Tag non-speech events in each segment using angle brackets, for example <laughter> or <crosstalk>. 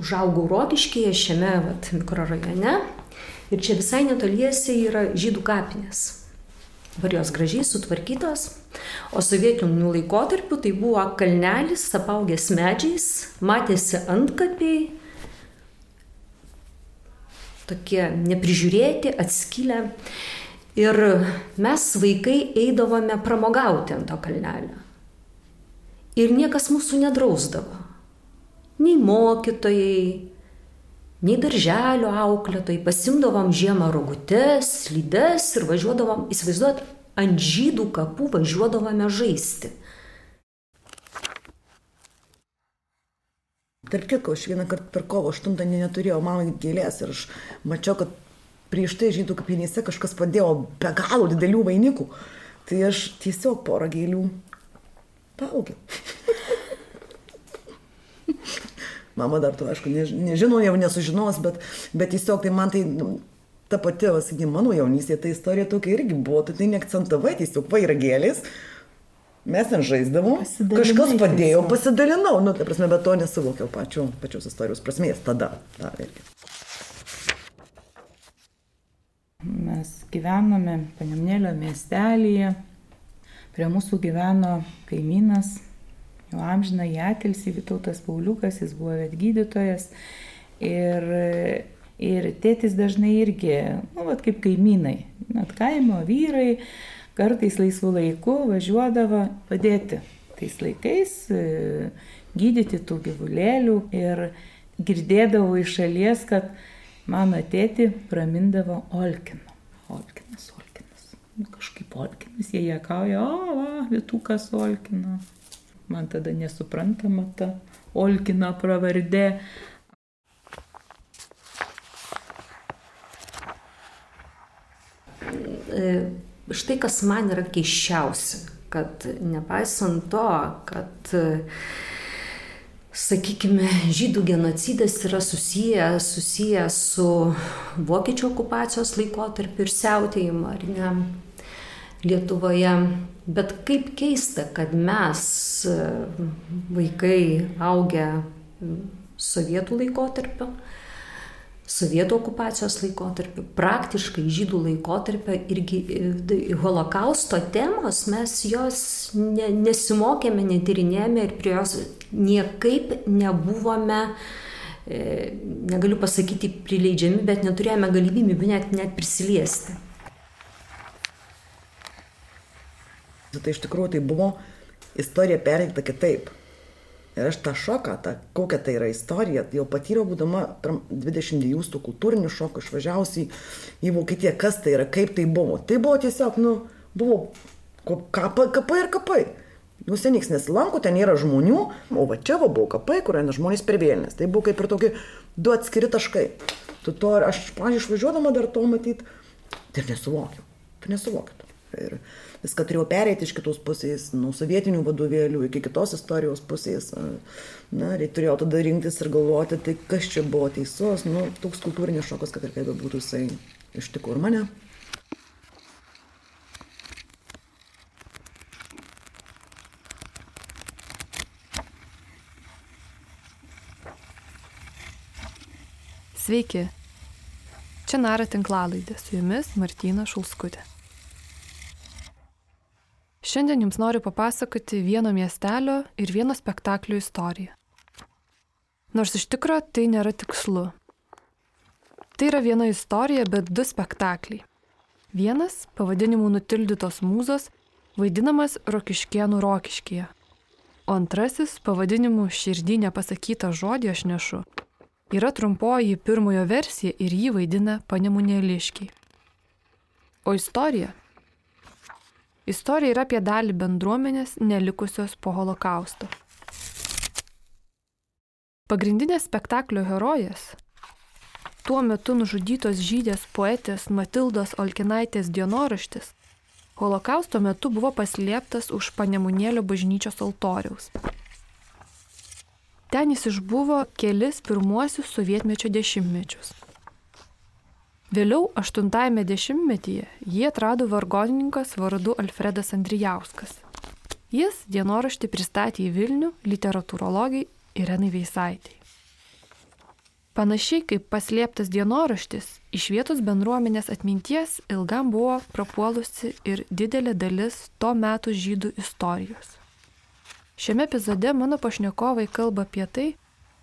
Užaugau Rokiškėje šiame vat, mikrorajone ir čia visai netoliese yra žydų kapinės. Dabar jos gražiai sutvarkytos, o sovietinių laikotarpių tai buvo kalnelis, apaugęs medžiais, matėsi antkapiai, tokie neprižiūrėti, atskilę. Ir mes vaikai eidavome pramogauti ant to kalnelio. Ir niekas mūsų nedrausdavo. Nei mokytojai, nei darželio auklėtojai. Pasimdavom žiemą rogutes, lydes ir važiuodavom, įsivaizduot, ant žydų kapų važiuodavome žaisti. Tarp kitko, aš vieną kartą per kovo 8 neturėjau mano gėlės ir aš mačiau, kad prieš tai žydų kapinėse kažkas padėjo be galo didelių vainikų. Tai aš tiesiog porą gėlių paaugiau. <laughs> Mama dar to, aišku, nežino, jau nesužinos, bet, bet tiesiog tai man tai nu, ta pati, sakykime, mano jaunystė, ta istorija tokia irgi buvo, tai, tai neakcentavai, tiesiog va yra gėlės, mes ten žaisdavom, kažkas padėjo, pasidalinau, nu, tai prasme, bet to nesuvokiau pačiu, pačios istorijos prasmės tada. Ta, irgi. Mes gyvenome Panemnėlio miestelėje, prie mūsų gyveno kaimynas, jo amžina į atilsį Vitautas Pauliukas, jis buvo gydytojas ir, ir tėtis dažnai irgi, nu, vat kaip kaimynai, net kaimo vyrai, kartais laisvų laikų važiuodavo padėti tais laikais gydyti tų gyvulėlių ir girdėdavau iš šalies, kad mano tėti pramindavo Olkino. Olkinas, Olkinas. Nu, kažkaip Olkinas, jie jėkauja, o, va, Vitukas Olkino. Man tada nesuprantama ta Olkino pravardė. E, štai kas man yra keiščiausia, kad nepaisant to, kad sakykime, žydų genocidas yra susijęs, susijęs su vokiečių okupacijos laikotarpiu ir siautėjimu, ar ne, Lietuvoje. Bet kaip keista, kad mes, vaikai augę sovietų laikotarpiu, sovietų okupacijos laikotarpiu, praktiškai žydų laikotarpio irgi e, holokausto temos mes jos ne, nesimokėme, netirinėjome ir prie jos niekaip nebuvome, e, negaliu pasakyti, prileidžiami, bet neturėjome galimybių net, net prisiliesti. Tai iš tikrųjų tai buvo istorija perėkta kitaip. Ir aš tą šoką, tą, kokia tai yra istorija, jau patyriau būdama 22 tų kultūrinių šokų išvažiavusi į Vokietiją, kas tai yra, kaip tai buvo. Tai buvo tiesiog, nu, buvo kapai, kapai ir kapai. Jūs ten nieks nesilanko, ten yra žmonių, o va čia va buvo kapai, kur eina žmonės per vėlinės. Tai buvo kaip ir tokie du atskiri taškai. Tu to, aš, pažiūrėjau, išvažiuodama dar to matyti, tai nesuvokiau. Tai nesuvokiau. Ir, viską turėjau pereiti iš kitos pusės, nuo sovietinių vadovėlių iki kitos istorijos pusės. Na, ir turėjau tada rinktis ir galvoti, tai kas čia buvo teisus, nu, toks kultūrinis šokas, kad ir kaip būtų jisai ištiko ir mane. Sveiki. Čia Nara tinklalaidė, su jumis Martina Šulskutė. Šiandien jums noriu papasakoti vieno miestelio ir vieno spektaklio istoriją. Nors iš tikrųjų tai nėra tikslu. Tai yra viena istorija, bet du spektakliai. Vienas, pavadinimu Nutildytos mūzos, vaidinamas Rokiškienų Rokiškyje. O antrasis, pavadinimu Širdį nepasakytą žodį aš nešu, yra trumpoji pirmojo versija ir jį vaidina panemunėliškiai. O istorija Istorija yra apie dalį bendruomenės nelikusios po holokausto. Pagrindinės spektaklio herojas - tuo metu nužudytos žydės poetės Matildos Olkinaitės dienoraštis - holokausto metu buvo paslėptas už Panemunėlio bažnyčios altoriaus. Ten jis išbuvo kelis pirmuosius sovietmečio dešimtmečius. Vėliau, 80-ame dešimtmetyje, jį atrado vargonininkas vardu Alfredas Andrijauskas. Jis dienoraštį pristatė į Vilnių literatūrologai Irenai Veisaitėjai. Panašiai kaip paslėptas dienoraštis, iš vietos bendruomenės atminties ilgam buvo prapuolusi ir didelė dalis to metų žydų istorijos. Šiame epizode mano pašnekovai kalba apie tai,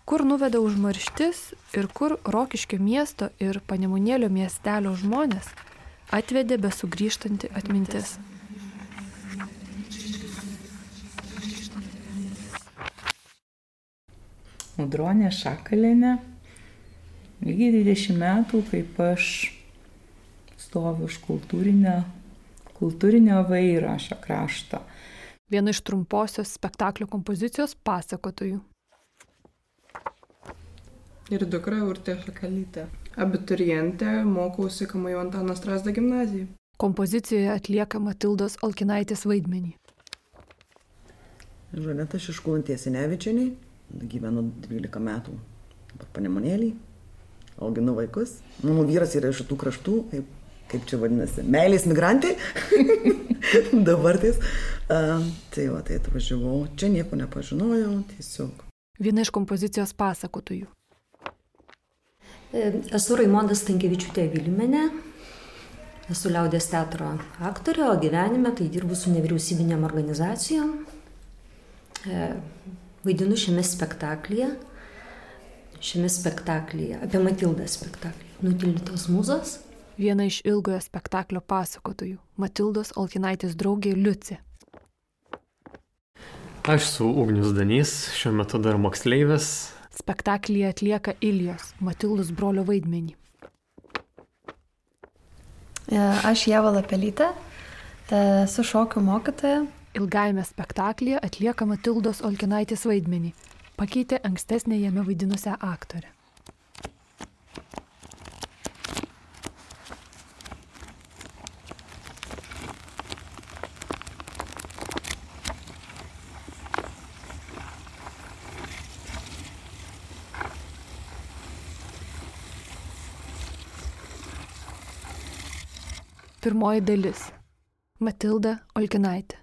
kur nuveda užmarštis ir kur Rokiškio miesto ir Panemunėlio miestelio žmonės atvedė besugrįžtanti atmintis. Audronė Šakalinė lygiai 20 metų, kaip aš stoviu už kultūrinio, kultūrinio vairo šio krašto. Viena iš trumposios spektaklio kompozicijos pasakotojų. Ir dukra Urtė Šakalytė. Abiturientė, mokausi Kamajo Antano Strasda gimnazijoje. Kompozicijoje atlieka Matildos Alkinaitės vaidmenį. Žaneta Šiškulantė Sinevičianiai, gyvenu 12 metų panemonėlį, auginu vaikus. Mano vyras yra iš šitų kraštų, kaip, kaip čia vadinasi, meilės migrantai. <laughs> Dabartis. Uh, tai va, tai atvažiavau, čia nieko nepažinojau, tiesiog. Viena iš kompozicijos pasakotojų. E, esu Raimondas Tankievičiūtė Vilmenė, esu liaudės teatro aktorė, o gyvenime tai dirbu su nevyriausybinėm organizacijom. E, vaidinu šiame spektaklyje šiame spektaklyje, apie Matildą spektaklį. Nutildytos mūzos. Viena iš ilgojo spektaklio pasakotojų - Matildos Alkinaitės draugė Liuci. Aš su Ugnius Danys, šiuo metu dar moksleivis. Spektaklyje atlieka Ilijos, Matildos brolio vaidmenį. E, aš Jeva Lapelytė, esu šokių mokytoja. Ilgajame spektaklyje atlieka Matildos Olkinaitės vaidmenį pakeitė ankstesnė jame vaidinusią aktorę. Pirmoji dalis - Matilda Olkinaitė.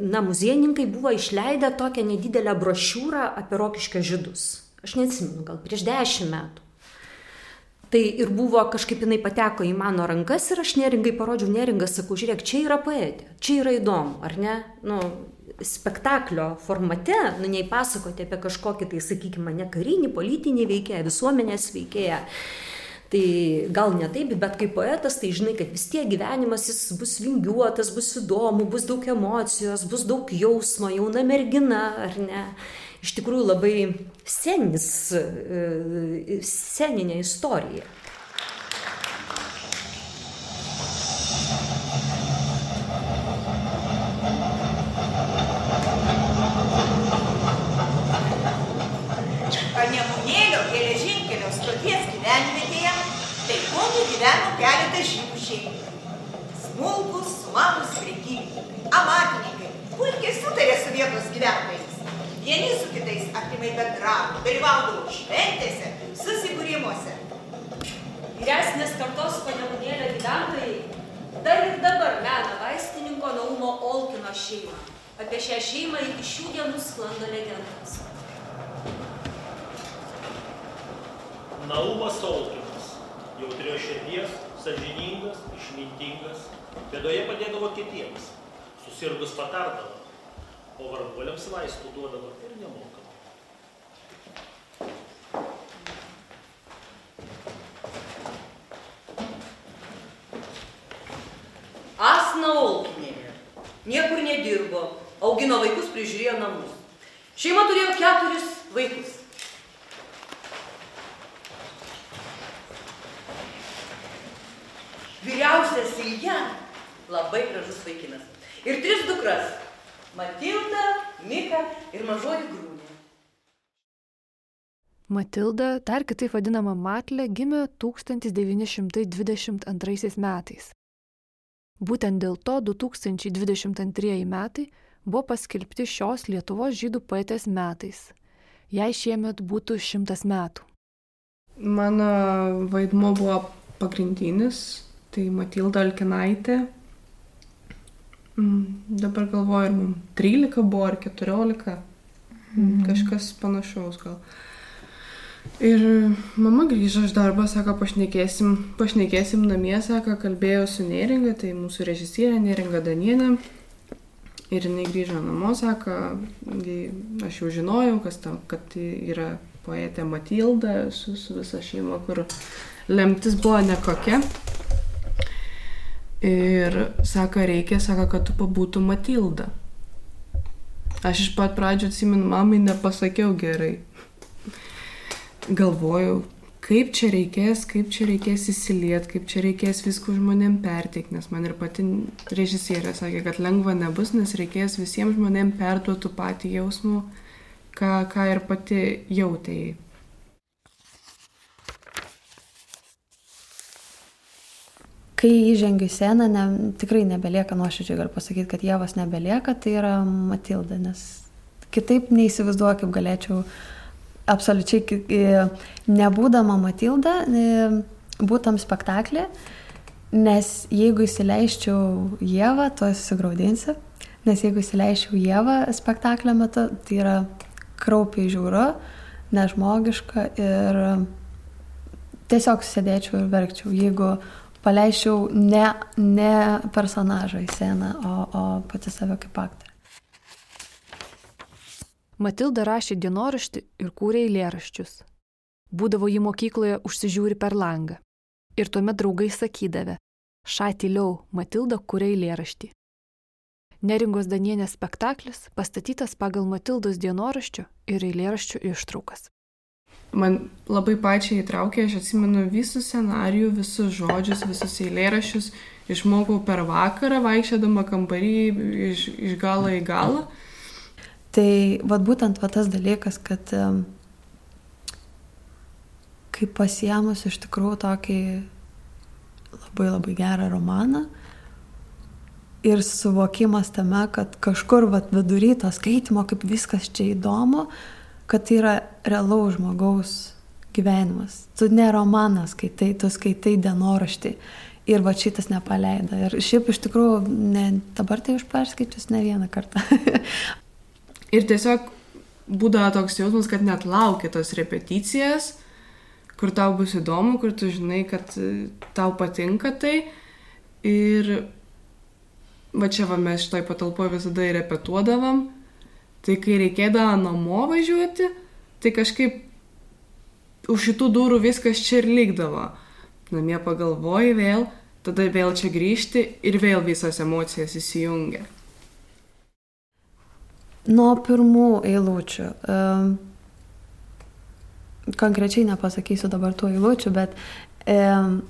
Na, muziejininkai buvo išleidę tokią nedidelę brošiūrą apie rokiškio žydus. Aš neatsimenu, gal prieš dešimt metų. Tai ir buvo kažkaip jinai pateko į mano rankas ir aš neringai parodžiau neringą, sakau, žiūrėk, čia yra poetė, čia yra įdomu, ar ne? Nu, spektaklio formate, nu, nei pasakoti apie kažkokį, tai sakykime, ne karinį, politinį veikėją, visuomenės veikėją. Tai gal ne taip, bet kaip poetas, tai žinai, kad vis tiek gyvenimas jis bus vingiuotas, bus įdomu, bus daug emocijos, bus daug jausmo, jauna mergina, ar ne. Iš tikrųjų labai senis, e, seninė istorija. Panemunėlio geležinkelio stoties gyvenvietėje taipogi gyveno keletas žydų šeimų. Smulkus, sumanus prekybininkai, amatininkai, puikiai sutarė su vietos gyventojais. Vieni su kitais artimai bendravo, dalyvaudavo šventėse, susibūrimuose. Vyresnės kartos panemunėlio gyventojai dar ir dabar mena vaistininko Naumo Olkino šeimą. Apie šią šeimą iki šių dienų sklando legendos. Naumas Olkinas, jautrios širdies, sažiningas, išmintingas, bėdoje padėdavo kitiems, susirgus patardavo, o varguoliams vaistų duodavo ir nemokamai. Asna Olkinėje. Niekur nedirbo, augino vaikus, prižiūrėjo namus. Šeima turėjo keturis vaikus. Vyriausias Ilja, labai gražus vaikinas. Ir tris dukras - Matilda, Mika ir mažoji Grūnė. Matilda, dar kitaip vadinama Matlė, gimė 1922 metais. Būtent dėl to 2022 metai buvo paskelbti šios Lietuvos žydų poetės metais. Jei šiemet būtų šimtas metų. Mano vaidmo buvo pagrindinis, tai Matilda Alkinaitė. Mm, dabar galvoju, ar mums 13 buvo, ar 14. Mm. Kažkas panašaus gal. Ir mama grįžo iš darbo, sako, pašnekėsim, pašnekėsim namie, sako, kalbėjo su Neringa, tai mūsų režisierė Neringa Danienė. Ir jinai grįžo namo, sako, aš jau žinojau, tam, kad tai yra poetė Matilda su, su visa šeima, kur lemtis buvo nekokia. Ir sako, reikia, sako, kad tu pabūtų Matilda. Aš iš pat pradžio atsimenu, mamai nepasakiau gerai. Galvojau, kaip čia reikės, kaip čia reikės įsiliet, kaip čia reikės viskų žmonėm perteikti, nes man ir pati režisierė sakė, kad lengva nebus, nes reikės visiems žmonėm perduotų patį jausmų, ką, ką ir pati jautėjai. Kai įžengiu į sceną, ne, tikrai nebelieka, nuoširdžiai galiu pasakyti, kad Jėvas nebelieka, tai yra Matilda, nes kitaip neįsivaizduoju, kaip galėčiau absoliučiai nebūdama Matilda, būtam spektaklį, nes jeigu įsileiščiau Jėvą, to susigaudinsiu, nes jeigu įsileiščiau Jėvą spektaklio metu, tai yra kraupiai žiūru, nežmogiška ir tiesiog sėdėčiau ir verkčiau, jeigu paleisčiau ne, ne personažą į sceną, o, o pati save kaip aktorė. Matilda rašė dienoraštį ir kūrė eilėraščius. Būdavo jį mokykloje užsižiūri per langą. Ir tuomet draugai sakydavę, šatiliau, Matilda kūrė eilėraštį. Neringos Danienės spektaklis pastatytas pagal Matildos dienoraščio ir eilėraščių ištraukas. Man labai pačiai įtraukė, aš atsimenu visus scenarijų, visus žodžius, visus eilėraščius, išmokau per vakarą, vaikščiodama kambarį iš, iš galo į galą. Tai vad būtent va tas dalykas, kad kai pasiemus iš tikrųjų tokį labai labai gerą romaną ir suvokimas tame, kad kažkur vat vidury to skaitimo, kaip viskas čia įdomu, kad tai yra realaus žmogaus gyvenimas. Tu ne romaną skaitai, tu skaitai dienoraštį. Ir va šitas nepaleido. Ir šiaip iš tikrųjų, ne, dabar tai už perskaičius ne vieną kartą. <laughs> ir tiesiog būdavo toks jausmas, kad net laukia tos repeticijas, kur tau bus įdomu, kur tu žinai, kad tau patinka tai. Ir va čia va mes šitoj patalpoje visada ir repetuodavom. Tai kai reikėdavo namo važiuoti, tai kažkaip už šitų durų viskas čia ir likdavo. Namie pagalvoji vėl, tada vėl čia grįžti ir vėl visas emocijas įsijungia. Nuo pirmų eilučių. Konkrečiai nepasakysiu dabar tų eilučių, bet um,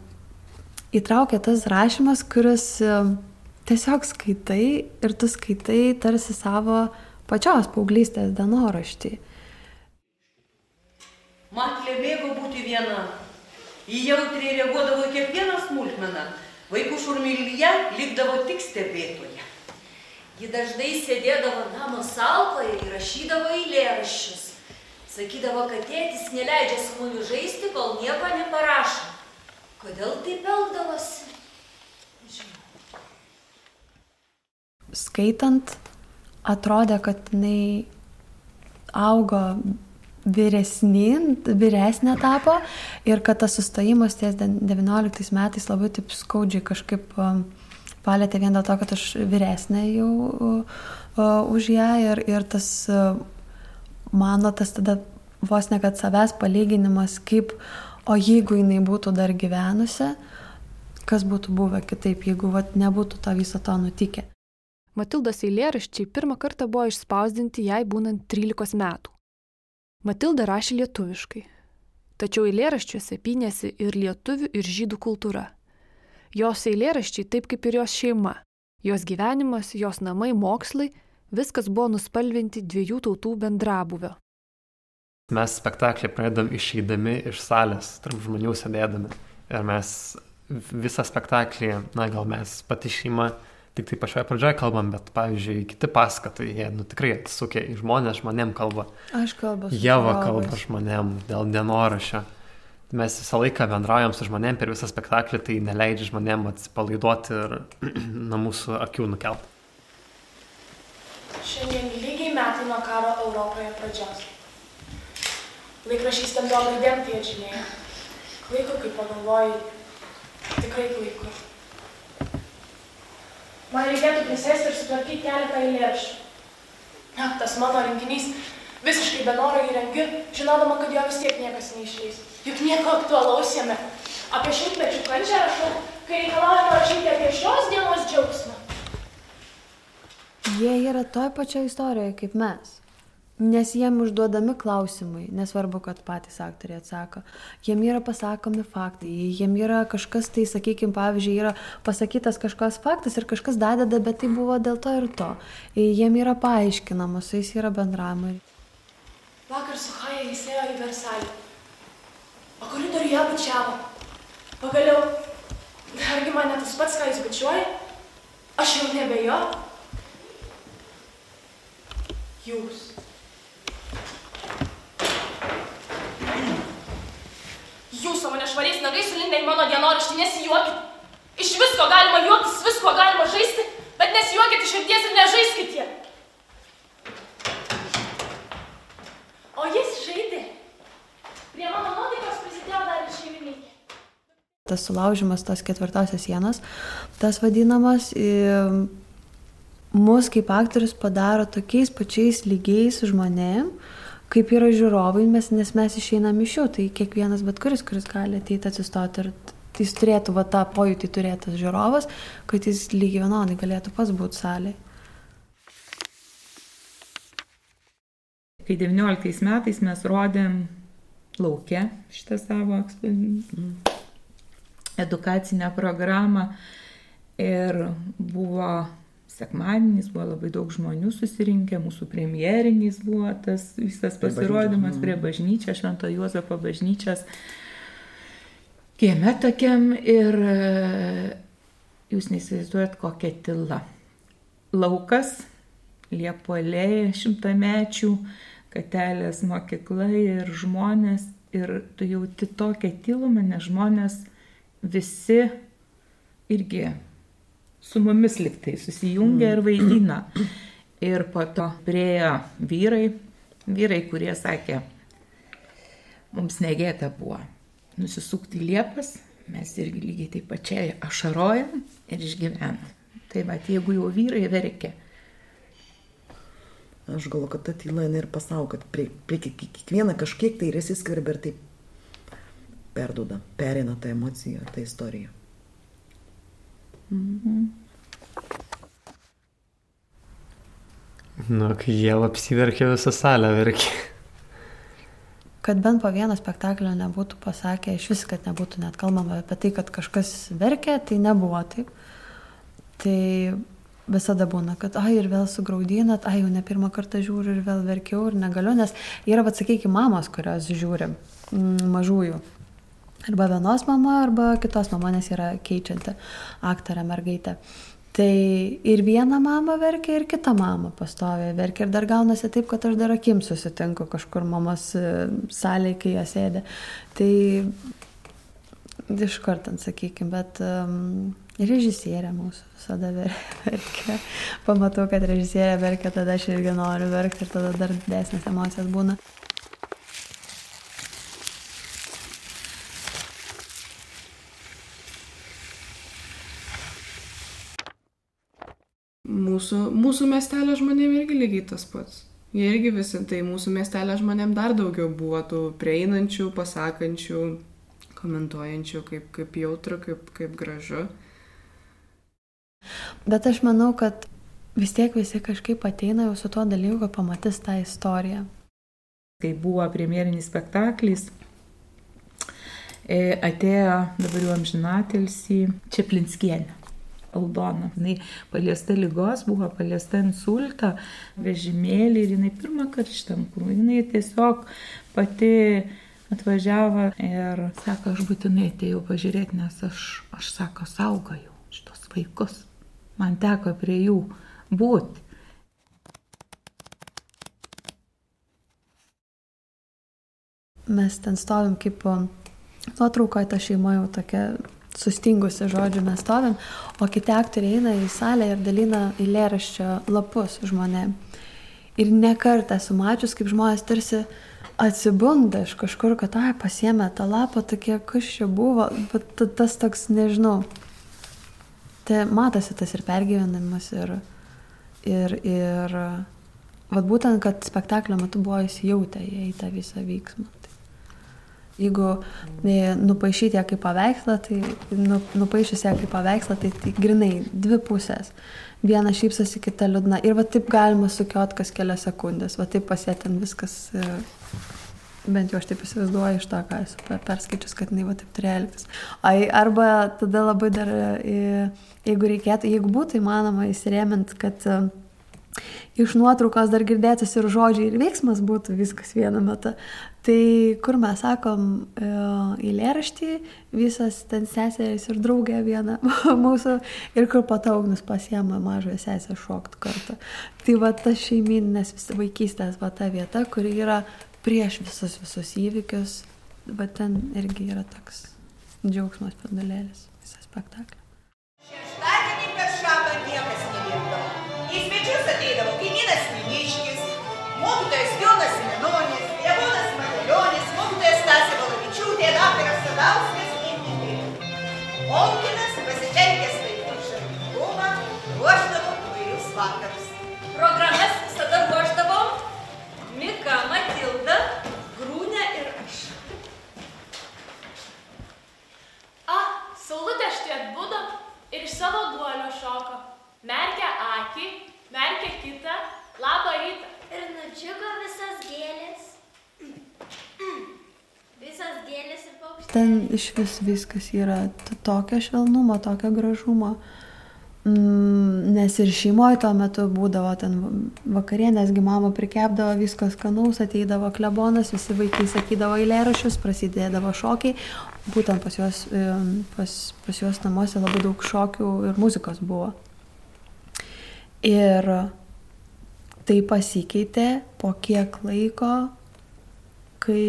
įtraukia tas rašymas, kuris tiesiog skaitai ir tu skaitai tarsi savo pačios paauglystės dienoraštį. Matlė mėgo būti viena. Ji jautriai reaguodavo į kiekvieną smulkmeną. Vaikų šurmilyje likdavo tik stebėtoje. Ji dažnai sėdėdavo namo salkoje ir rašydavo eilėraščius. Sakydavo, kad tėtis neleidžia su mumis žaisti, kol nieko neparašo. Kodėl taip elgdavosi? Nežinau. Skaitant atrodė, kad jinai augo vyresnyn, vyresnė tapo ir kad tas sustojimas ties 19 metais labai taip skaudžiai kažkaip um, palėtė vien dėl to, kad aš vyresnė jau už ją ir, ir tas mano tas tada vos ne kad savęs palyginimas, kaip, o jeigu jinai būtų dar gyvenusi, kas būtų buvę kitaip, jeigu vat, nebūtų to viso to nutikę. Matildos eilėraščiai pirmą kartą buvo išspausdinti jai būnant 13 metų. Matilda rašė lietuviškai, tačiau eilėraščiuose pinėsi ir lietuvių ir žydų kultūra. Jos eilėraščiai, taip kaip ir jos šeima, jos gyvenimas, jos namai, mokslai, viskas buvo nuspalvinti dviejų tautų bendrabuvio. Mes spektaklį pradedam išeidami iš salės, tarp žmonių sėdėdami. Ir mes visą spektaklį, na gal mes pati šeima, tik tai pačioje pradžioje kalbam, bet, pavyzdžiui, kiti paskatai, jie nu, tikrai atsisukia į žmonės, žmonėm kalba. Aš kalbu Jeva kalba žmonėm dėl dienorašio. Mes visą laiką bendraujam su žmonėm per visą spektaklį, tai neleidžia žmonėm atsipalaiduoti ir <clears throat> nuo mūsų akių nukelti. Šiandien lygiai metai nuo karo Europoje pradžios. Laikrašys ten duom raidėm piečinėje. Klaiku, kai pagalvoju, tikrai klaiku. Man reikėtų prisėsti ir sutvarkyti keletą eilėraščių. Na, tas mano rinkinys visiškai be noro įrengiu, žinodama, kad jo vis tiek niekas neišleis. Juk nieko aktualaus jame. Apie šimtmečių kančią rašau, kai reikalaujama rašyti apie šios dienos džiaugsmą. Jie yra toj pačioj istorijoje kaip mes. Nes jiem užduodami klausimai, nesvarbu, kad patys aktoriai atsako, jiem yra pasakomi faktai, jiem yra kažkas, tai sakykime, pavyzdžiui, yra pasakytas kažkas faktas ir kažkas dadeda, bet tai buvo dėl to ir to. Jiem yra paaiškinama, su jais yra bendravimai. Vakar su Haja jis ėjo į Versalį, koridoriuje bučiavo. Pagaliau, argi man ne tas pats, ką jis bučiuoja? Aš jau nebe jo. Jūs. Jūs savo nešvariais nagais sulindę į mano dienoraštį nesijuokit. Iš visko galima juoktis, visko galima žaisti, bet nesijuokit iš širdies ir nežaiskit jie. O jis žaidė. Prie mano nuotaikos prisidėjo dar ir šeimininkė. Tas sulaužimas tos ketvirtosios sienos, tas vadinamas, mus kaip aktorius padaro tokiais pačiais lygiais žmonėm, kaip yra žiūrovai, mes, nes mes išeinam iš jų, tai kiekvienas bet kuris, kuris gali ateiti atsistoti ir tai jis turėtų va, tą pojūtį turėtas žiūrovas, kad jis lygiai vienodai galėtų pas būti salėje. Kai 19 metais mes rodėm laukia šitą savo eksp- edukacinę programą. Ir buvo sekmadienis, buvo labai daug žmonių susirinkę, mūsų premjerinis buvo tas visas pasirodymas prie bažnyčios, Švento Juozapo bažnyčios. Kieme tokiam ir e, jūs neįsivaizduojat kokia tyla. Laukas, liepolė šimtamečių, katelės mokykla ir žmonės. Ir tu jauti tokią tylumą, nes žmonės visi irgi su mumis liktai susijungia ir vaidina. Ir po to priejo vyrai, vyrai, kurie sakė, mums negėta buvo nusisukti liepas, mes irgi lygiai taip pačiai ašarojam ir išgyvenam. Tai va, jeigu jau vyrai verkia, Aš galvoju, kad ta tyla ir pasau, kad prie, prie kiek- kiekvieną kažkiek tai ir įsiskverbia ir taip perduoda, perina tą emociją, tą istoriją. Nu, kai jie apsiverkė visą salę, verkė. Kad bent po vieno spektaklio nebūtų pasakę, iš vis, kad nebūtų net kalbama apie tai, kad kažkas verkia, tai nebuvo taip. Tai visada būna, kad, ai, ir vėl sugraudinat, ai, jau ne pirmą kartą žiūriu ir vėl verkiau ir negaliu, nes yra, bet sakykime, mamos, kurios žiūri mm, mažųjų. Arba vienos mama, arba kitos mama, nes yra keičianti aktorė mergaitė. Tai ir viena mama verkia, ir kita mama pastoviai verkia. Ir dar gaunasi taip, kad aš dar akim susitinku kažkur mamos e, salėje, kai jie sėdė. Tai iš karto, sakykime, bet um, režisierė mūsų visada ver- <laughs> verkia. Pamatau, kad režisierė verkia, tada aš irgi noriu verkti ir tada dar didesnės emocijos būna. Mūsų, mūsų miestelio žmonėm irgi lygiai tas pats. Jie irgi visi, tai mūsų miestelio žmonėm dar daugiau buvo tų prieinančių, pasakančių, komentuojančių, kaip, kaip jautru, kaip, kaip gražu. Bet aš manau, kad vis tiek visi kažkaip ateina jau su tuo dalyku, kad pamatys tą istoriją. kai buvo premjerinis spektaklis, e, atėjo dabar jau amžinatilsį Čeplinskienė. Aldona. Jis paliesta lygos, buvo paliesta insulto, vežimėlį ir jinai pirmą kartą šitam kūrui. Jinai tiesiog pati atvažiavo ir sako, aš būtinai atėjau pažiūrėti, nes aš, aš sako, saugojau šitos vaikus. Man teko prie jų būti. Mes ten stovim kaip nuotraukoje, ta šeima jau tokia sustingusi žodžiu mes stovim, o kiti aktoriai eina į salę ir dalina eilėraščio lapus žmonėm. Ir nekart esu mačius, kaip žmonės tarsi atsibunda iš kažkur, kad, ai, pasiemė tą lapą, tokie, kas čia buvo, bet ta- tas toks, nežinau, tai matosi tas ir pergyvenimas, ir, ir, ir, vad būtent, kad spektaklio metu buvo įsijautę į tą visą vyksmą. Jeigu e, nupaišyti ją kaip paveikslą, tai nu, nupaišys ją kaip paveikslą, tai, tai grinai dvi pusės. Viena šypsosi, kita liūdna. Ir va taip galima sukiot kas kelias sekundės. Va taip pasėtin viskas, e, bent jau aš taip įsivaizduoju iš to, ką esu per- perskaičius, kad jinai va taip turėjo elgtis. Arba tada labai dar, e, jeigu reikėtų, jeigu būtų įmanoma įsirėmint, kad e, iš nuotraukos dar girdėtis ir žodžiai, ir veiksmas būtų viskas vienu metu. Tai kur mes sakom e, eilėraštį, visas ten seserys ir draugė viena <laughs> mūsų, ir kur pataugnis pasiema mažąją sesę šokt kartu. Tai va tas šeimininės vaikystės va ta vieta, kuri yra prieš visus visus įvykius, va ten irgi yra toks džiaugsmas pendulėlis visą spektaklį. Svečius ateidavo kaimynas Miniškis, mokytojas Jonas Minonis, Levonas Magelionis, mokytojas Stasė Valavičiūtė, daktaras Sadauskas ir kiti. Onkinas, pasitelkęs vaikų šarmingumą, ruoždavo įvairius vakarus. Programas visada ruoždavom Mika, Matilda, Grūnė ir aš. A, saulutė štai atbudo ir iš savo guolio šoko. Merkia akį, merkia kitą, labą rytą. Ir nudžiugo visas gėlės. Visas gėlės ir paukščiai. Ten iš vis viskas yra tokio švelnumo, tokio gražumo. Mm, nes ir šeimoje tuo metu būdavo ten vakarienėsgi mama prikepdavo visko skanaus, ateidavo klebonas, visi vaikai sakydavo eilėrašius, prasidėdavo šokiai. Būtent pas juos, pas, pas juos namuose labai daug šokių ir muzikos buvo. Ir tai pasikeitė po kiek laiko, kai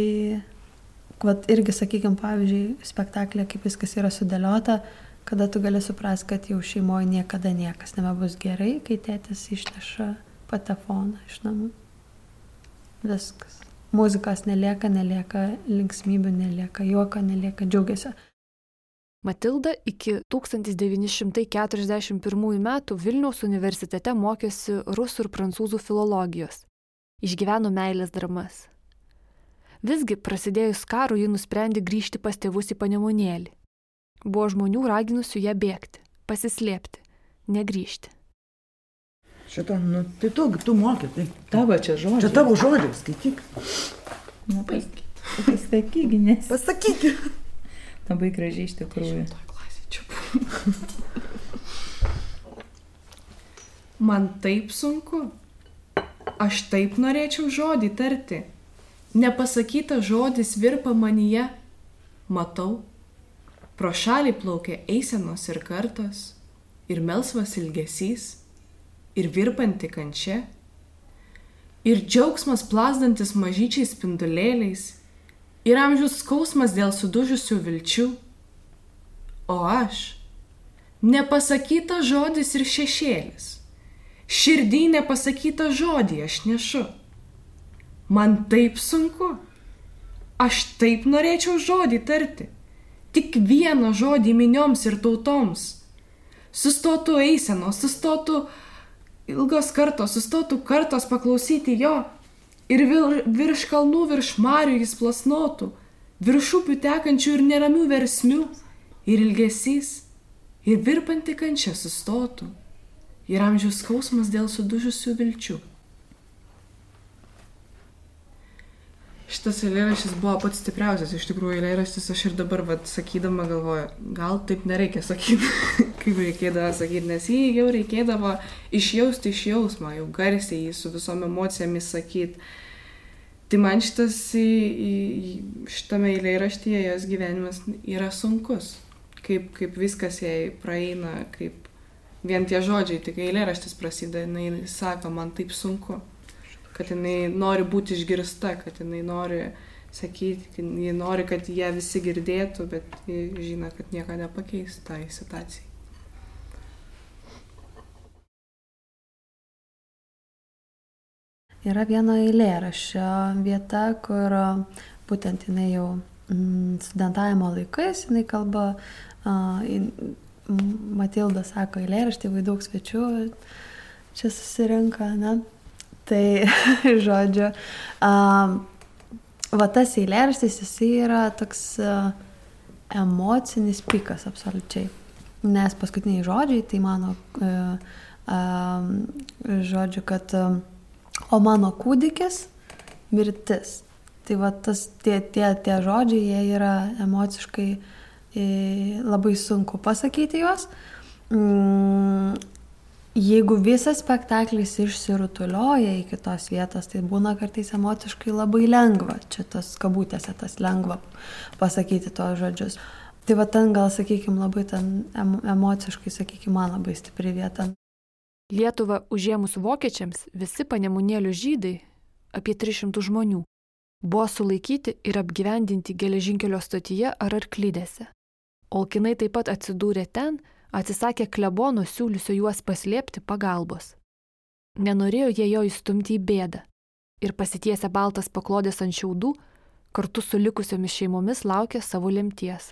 Vat irgi, sakykime, pavyzdžiui, spektaklė, kaip viskas yra sudėliota, kada tu gali suprasti, kad jau šeimoje niekada niekas nebebus gerai, kai tėtis išneša patefoną iš namų. Viskas. Muzikos nelieka, nelieka linksmybių, nelieka juoko, nelieka džiaugesio. Matilda iki 1941 metų Vilniaus universitete mokėsi rusų ir prancūzų filologijos. Išgyveno meilės dramas. Visgi, prasidėjus karui, ji nusprendė grįžti pas tėvus į panemunėlį. Buvo žmonių raginusių ją bėgti, pasislėpti, negryžti. Šitą, nu, tai tu, tu moki, tai. Tavo čia žodžiai. Čia tavo žodžiai, skaityk. Nu, pasakyk. Pasakyk, nes. Pasakyk. Labai gražiai iš tikrųjų. Man taip sunku. Aš taip norėčiau žodį tarti. Nepasakytas žodis virpa manyje. Matau. Pro šalį plaukia eisenos ir kartos. Ir melsvas ilgesys. Ir virpanti kančia. Ir džiaugsmas plasdantis mažyčiais spindulėliais. Ir amžius skausmas dėl sudužusių vilčių. O aš. Nepasakytas žodis ir šešėlis. Širdį nepasakytą žodį aš nešu. Man taip sunku. Aš taip norėčiau žodį tarti. Tik vieną žodį minioms ir tautoms. Sustotų eisenos, sustotų ilgos kartos, sustotų kartos paklausyti jo. Ir vir, virš kalnų, virš marių jis plasnotų, virš upių tekančių ir neramių versmių. Ir ilgesys, ir virpanti kančia sustotų ir amžiaus skausmas dėl sudužusių vilčių. Šitas eilėraštis buvo pats stipriausias, iš tikrųjų eilėraštis aš ir dabar, vad, sakydama galvoju, gal taip nereikia sakyti, <laughs> kaip reikėdavo sakyti, nes jį jau reikėdavo išjausti iš jausmo, jau garsiai jį su visom emocijomis sakyti. Tai man šitas, šitame eilėraštyje jos gyvenimas yra sunkus, kaip, kaip viskas jai praeina, kaip vien tie žodžiai, tik eilėraštis prasideda, jinai sako, man taip sunku, kad jinai nori būti išgirsta, kad jinai nori sakyti, kad ji nori, kad ją visi girdėtų, bet žino, kad nieko nepakeis tai situacijai. yra vieno eilėraščio vieta, kur būtent jinai jau mm, studentavimo laikais, jinai kalba, Matilda sako eilėraštį, vai daug svečių čia susirinka, ne? Tai, <laughs> žodžiu, a, va tas eilėraštis, jisai yra toks a, emocinis pikas absoliučiai. Nes paskutiniai žodžiai, tai mano a, a, žodžiu, kad a, o mano kūdikis mirtis. Tai va tas, tie, tie, tie žodžiai, jie yra emociškai e, labai sunku pasakyti juos. Mm, jeigu visas spektaklis išsirutulioja iki tos vietos, tai būna kartais emociškai labai lengva, čia tas kabutėse tas lengva pasakyti tos žodžius. Tai va ten gal, sakykime, labai ten em, emociškai, sakykime, man labai stipri vieta. Lietuvą užėmus vokiečiams visi panemunėlių žydai, apie 300 žmonių, buvo sulaikyti ir apgyvendinti geležinkelio stotyje ar arklydėse. Olkinai taip pat atsidūrė ten, atsisakė klebono siūliusio juos paslėpti pagalbos. Nenorėjo jie jo įstumti į bėdą ir pasitiesę baltas paklodės ant šiaudų, kartu su likusiomis šeimomis laukė savo lemties.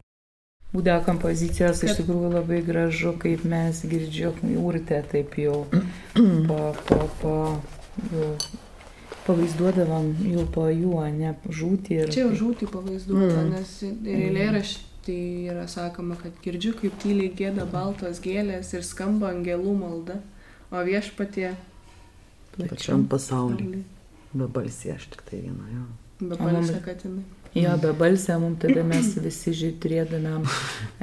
Būdavo kompozicijos iš tikrųjų labai gražu, kaip mes girdžiu urtę, taip jau po, po, po, jau pavaizduodavom jau po jų, ne žūti ir... Čia jau žūti pavaizduota, mm. nes ir eilėraštį yra sakoma, kad girdžiu, kaip tyliai gėda baltos gėlės ir skamba angelų malda, o viešpatie Pačiam pasaulyje. Be balsė aš tik tai viena, jo. be balsė katinai. Jo, be balsę, mums tada mes visi žiūrėdamėm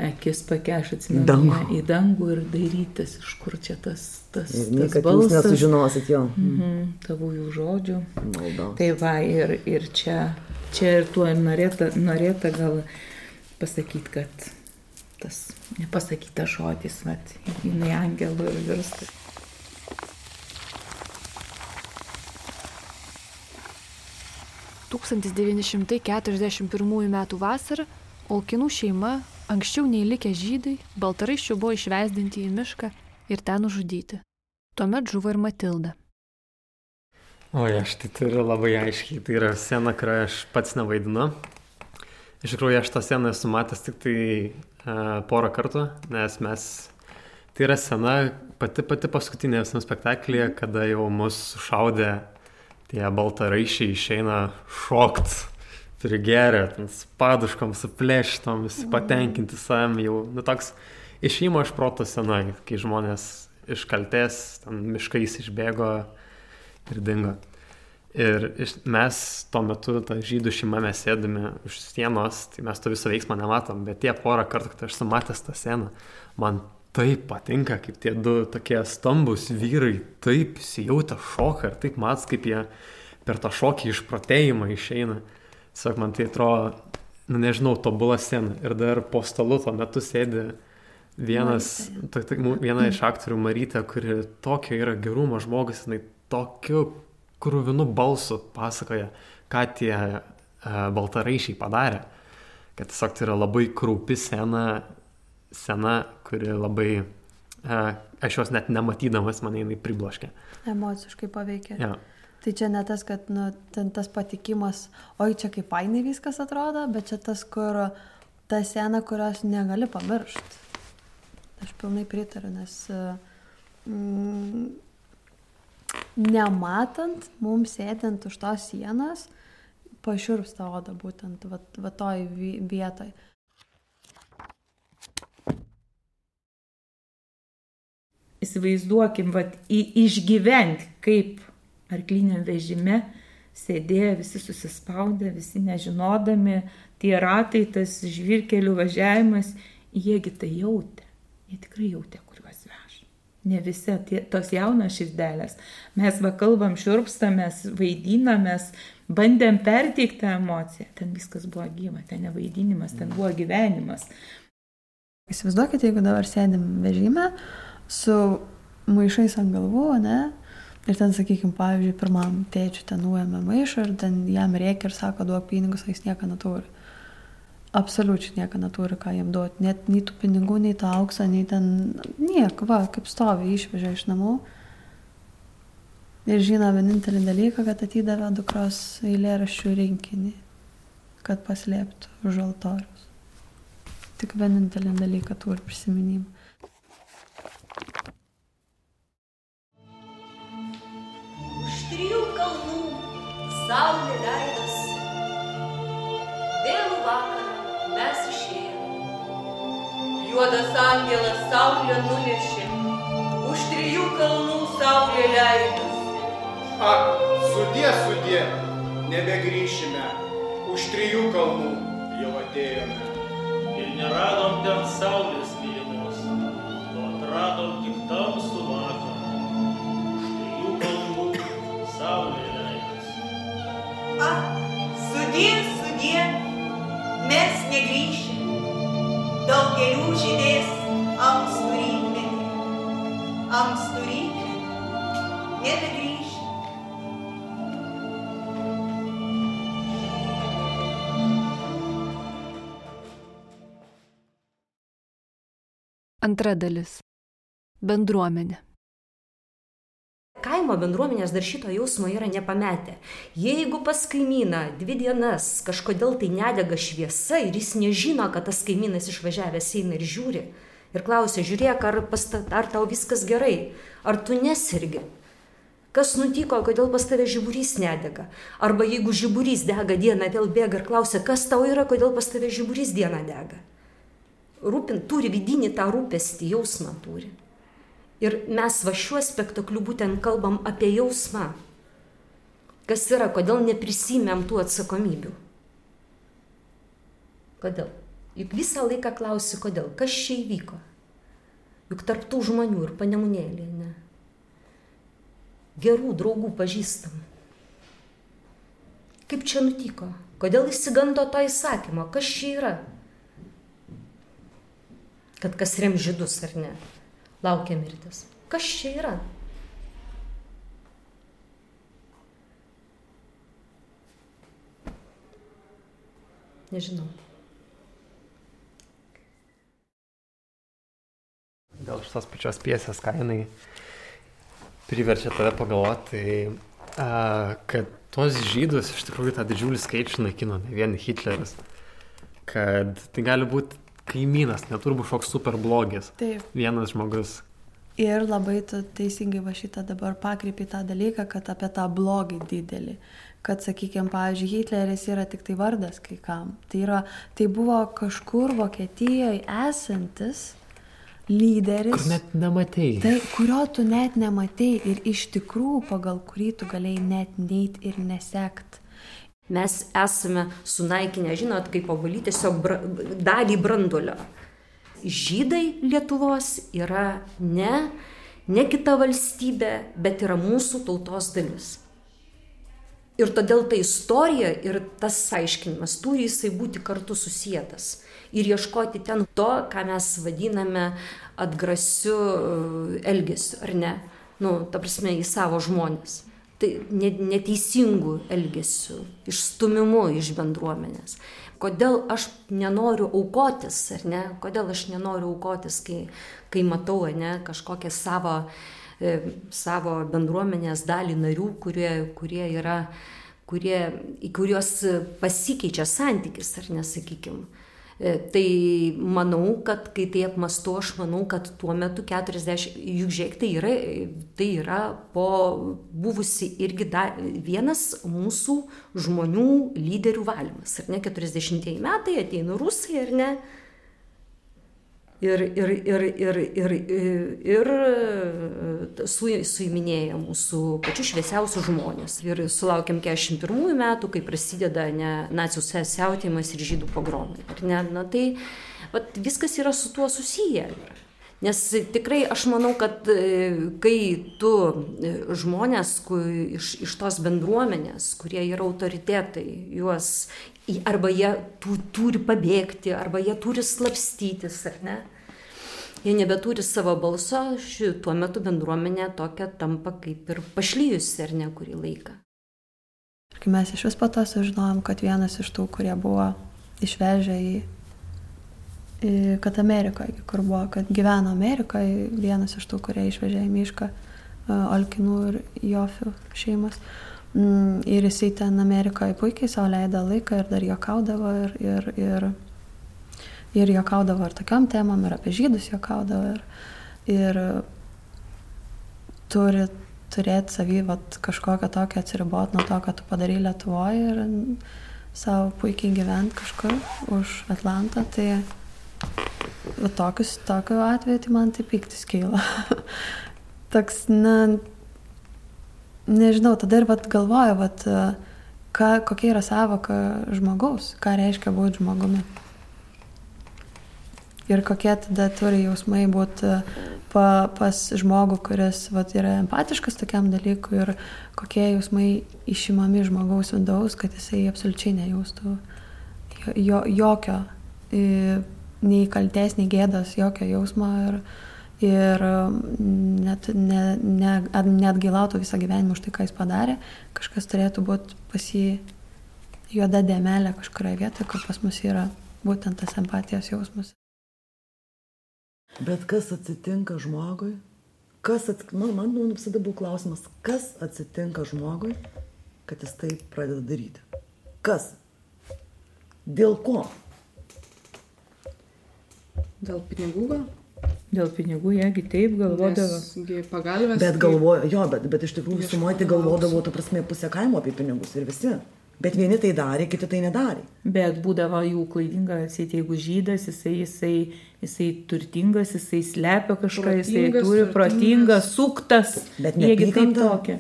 akis pakeš, atsimenu, Dangų. į dangų ir dairytis, iš kur čia tas, tas, tas balsas. nesužinosit jo. Mhm, tavųjų žodžių. Maldos. Tai va, ir, ir čia, čia ir tuo norėta, norėta gal pasakyti, kad tas nepasakytas žodis, va, jinai angelų ir virsta. - 1941 m. vasarą Olkinų šeima, anksčiau nei likę žydai, baltaraiščių buvo išvesdinti į mišką ir ten nužudyti. Tuomet žuvo ir Matilda. O, aš tai turiu labai aiškiai, tai yra scena, kurią aš pats nevaidinu. Iš tikrųjų, aš tą sceną esu matęs tik tai uh, porą kartų, nes mes, tai yra scena pati pati paskutinė visam spektaklyje, kada jau mus šaudė tie baltaraišiai išeina šokt, prigeria, paduškom, su plėštom, visi patenkinti savim, jau, nu toks išėjimo iš proto scena, kai žmonės iš kalties, ten miškais išbėgo ir dingo. Ir mes tuo metu, ta žydų šeima, mes sėdame už sienos, tai mes to viso veiksmo nematom, bet tie porą kartų, kad aš sumatęs tą sceną, man taip patinka, kaip tie du tokie stambus vyrai taip įsijautę šoką ir taip mats, kaip jie per tą šokį išprotėjimą išeina. Tiesiog man tai atrodo, nu nežinau, tobula scena. Ir dar po stalu tuo metu sėdi vienas, ta, ta, mu- viena iš aktorių Marytė, kuri tokio yra gerumo žmogus, jinai tokiu krūvinu balsu pasakoja, ką tie uh, baltaraišiai padarė. Kad tiesiog tai yra labai kraupi scena, scena, kuri labai, uh, aš jos net nematydamas mane jinai pribloškė. Emociškai paveikia. Ja. Tai čia ne tas, kad nu, tas patikimas, oi čia kaip painiai viskas atrodo, bet čia tas, kur ta sena, kurios negali pamiršti. Aš pilnai pritariu, nes mm, nematant, mums sėdint už tos sienos, pašiurpsta oda būtent va, va toj vi- vietoj. Įsivaizduokim, vat, į, išgyventi, kaip arkliniam vežime sėdėjo visi susispaudę, visi nežinodami, tie ratai, tas žvirkelių važiavimas, jiegi tai jautė. Jie tikrai jautė. Ne visi tie, tos jaunos širdelės. Mes va kalbam, šiurpstamės, vaidinamės, bandėm perteikti emociją. Ten viskas buvo gyva, ten ne vaidinimas, ten buvo gyvenimas. Įsivaizduokite, jeigu dabar sėdim vežime su maišais ant galvų, ne? Ir ten, sakykime, pavyzdžiui, pirmam tėčiui ten nuėmė maišą ir ten jam reikia ir sako, duok pinigus, o jis nieko neturi. Absoliučiai nieko neturi, ką jam duoti. Net nei tų pinigų, nei to aukso, nei ten nieko, va, kaip stovi, išvežė iš namų. Ir žino vienintelį dalyką, kad atidavė dukros eilėraščių rinkinį, kad paslėptų už altorius. Tik vienintelį dalyką turi prisiminimą. Už trijų kalnų saulė leidosi. Vėlų vakarą mes išėjome. Juodas angelas saulė nunešė. Už trijų kalnų saulė leidosi. Ak, sudė, sudė, nebegrįšime. Už trijų kalnų jau atėjome. Ir neradom ten saulės mylimos, o atradom tik tamsų vakarą. Už trijų kalnų saulė leidosi. A, sudie, sudie, mes negrįšim. Daugelių žydės ankstų rytmetį. Ankstų rytmetį nebegrįšim. Antra dalis. Bendruomenė. Kaimo bendruomenės dar šito jausmo yra nepametę. Jeigu pas kaimyną dvi dienas kažkodėl tai nedega šviesa ir jis nežino, kad tas kaimynas išvažiavęs eina ir žiūri ir klausia, žiūrėk, ar, pasta, ar tau viskas gerai, ar tu nesirgi. Kas nutiko, kodėl pas tave žiburys nedega? Arba jeigu žiburys dega dieną, vėl bėga ir klausia, kas tau yra, kodėl pas tave žiburys dieną dega. Rūpint, turi vidinį tą rūpestį, jausmą turi. Ir mes va šiuo spektakliu būtent kalbam apie jausmą. Kas yra, kodėl neprisimėm tų atsakomybių. Kodėl? Juk visą laiką klausi, kodėl, kas čia įvyko. Juk tarptų žmonių ir panemunėlė, ne. Gerų draugų pažįstam. Kaip čia nutiko? Kodėl įsigando to įsakymo? Kas čia yra? Kad kas rem žydus ar ne? Laukia mirtis. Kas čia yra? Nežinau. Dėl šitos pačios piesės, ką jinai priverčia tave pagalvoti, tai a, kad tuos žydus iš tikrųjų tą didžiulį skaičių naikino ne vien Hitleris. Kad tai gali būti kaimynas, neturi būti kažkoks super blogis. Taip. Vienas žmogus. Ir labai tu teisingai va šitą dabar pakreipi tą dalyką, kad apie tą blogį didelį. Kad, sakykime, pavyzdžiui, Hitleris yra tik tai vardas kai kam. Tai, yra, tai buvo kažkur Vokietijoje esantis lyderis. Kur net nematei. Tai, kurio tu net nematei ir iš tikrųjų pagal kurį tu galėjai net neit ir nesekt. Mes esame sunaikinę, žinot, kaip obuolį tiesiog bra, dalį brandulio. Žydai Lietuvos yra ne, ne kita valstybė, bet yra mūsų tautos dalis. Ir todėl ta istorija ir tas aiškinimas turi jisai būti kartu susijęs. Ir ieškoti ten to, ką mes vadiname atgrasiu e, elgesiu, ar ne? Nu, ta prasme, į savo žmonės tai neteisingų elgesių, išstumimu iš bendruomenės. Kodėl aš nenoriu aukotis, ar ne? Kodėl aš nenoriu aukotis, kai, kai matau, ne, kažkokią savo, e, savo bendruomenės dalį narių, kurie, kurie yra, kurie, į kuriuos pasikeičia santykis, ar nesakykime. Tai manau, kad kai tai apmastu, aš manau, kad tuo metu 40, juk žiūrėk, tai yra, tai yra po buvusi irgi da, vienas mūsų žmonių lyderių valymas. Ar ne, 40 metai ateina rusai, ar ne, ir, ir, ir, ir, ir, ir su, suiminėja mūsų pačius šviesiausius žmonės. Ir sulaukėm 41 metų, kai prasideda ne, nacijų siautėjimas ir žydų pogromai. Ne, na, tai vat, viskas yra su tuo susiję. Nes tikrai aš manau, kad kai tu žmonės ku, iš, iš tos bendruomenės, kurie yra autoritetai, juos arba jie tu, turi pabėgti, arba jie turi slapstytis, ar ne? Jie nebeturi savo balso, ši, tuo metu bendruomenė tokia tampa kaip ir pašlyjusi, ar ne, kurį laiką. Kai mes iš vis po to sužinojom, kad vienas iš tų, kurie buvo išvežę į, į kad Amerikoje, kur buvo, kad gyveno Amerikoje, vienas iš tų, kurie išvežė į mišką Alkinų ir Jofių šeimas. Mm, Ir jisai ten Amerikoje puikiai savo leido laiką ir dar juokaudavo ir, ir, ir, ir juokaudavo ir tokiam temam, ir apie žydus juokaudavo. Ir, ir turi turėti savy vat, kažkokią tokią atsiribot nuo to, ką tu padarai Lietuvoje ir savo puikiai gyventi kažkur už Atlantą. Tai va, tokius, tokiu atveju tai man tai piktis kyla. <laughs> Toks, na, nežinau, tada ir vat, galvoju, vat, ką, kokia yra savoka žmogaus, ką reiškia būti žmogumi. Ir kokie tada turi jausmai būti pa, pas žmogų, kuris vat, yra empatiškas tokiam dalykui ir kokie jausmai išimami žmogaus vidaus, kad jisai absoliučiai nejaustų jo, jo, jokio, i, nei kalties, nei gėdas, jokio jausmo. Ir, ir net, ne, ne, net gailautų visą gyvenimą už tai, ką jis padarė, kažkas turėtų būti pas jį juoda dėmelė kažkurioje vietoje, kur pas mus yra būtent tas empatijos jausmas. Bet kas atsitinka žmogui? Kas at... man, man nu, visada buvo klausimas, kas atsitinka žmogui, kad jis tai pradeda daryti? Kas? Dėl ko? Dėl pinigų gal? Dėl pinigų, jeigu taip galvodavo. Pagalbės. Bet galvoju, jo, bet, bet iš tikrųjų tai galvodavo, tu prasme, pusę kaimo apie pinigus ir visi. Bet vieni tai darė, kiti tai nedarė. Bet būdavo jų klaidinga atsėti, jeigu žydas, jisai, jisai, jisai turtingas, jisai slepia kažką, jisai Protingas, turi turtingas. protingą, suktas. Bet taip neapykanta tokia.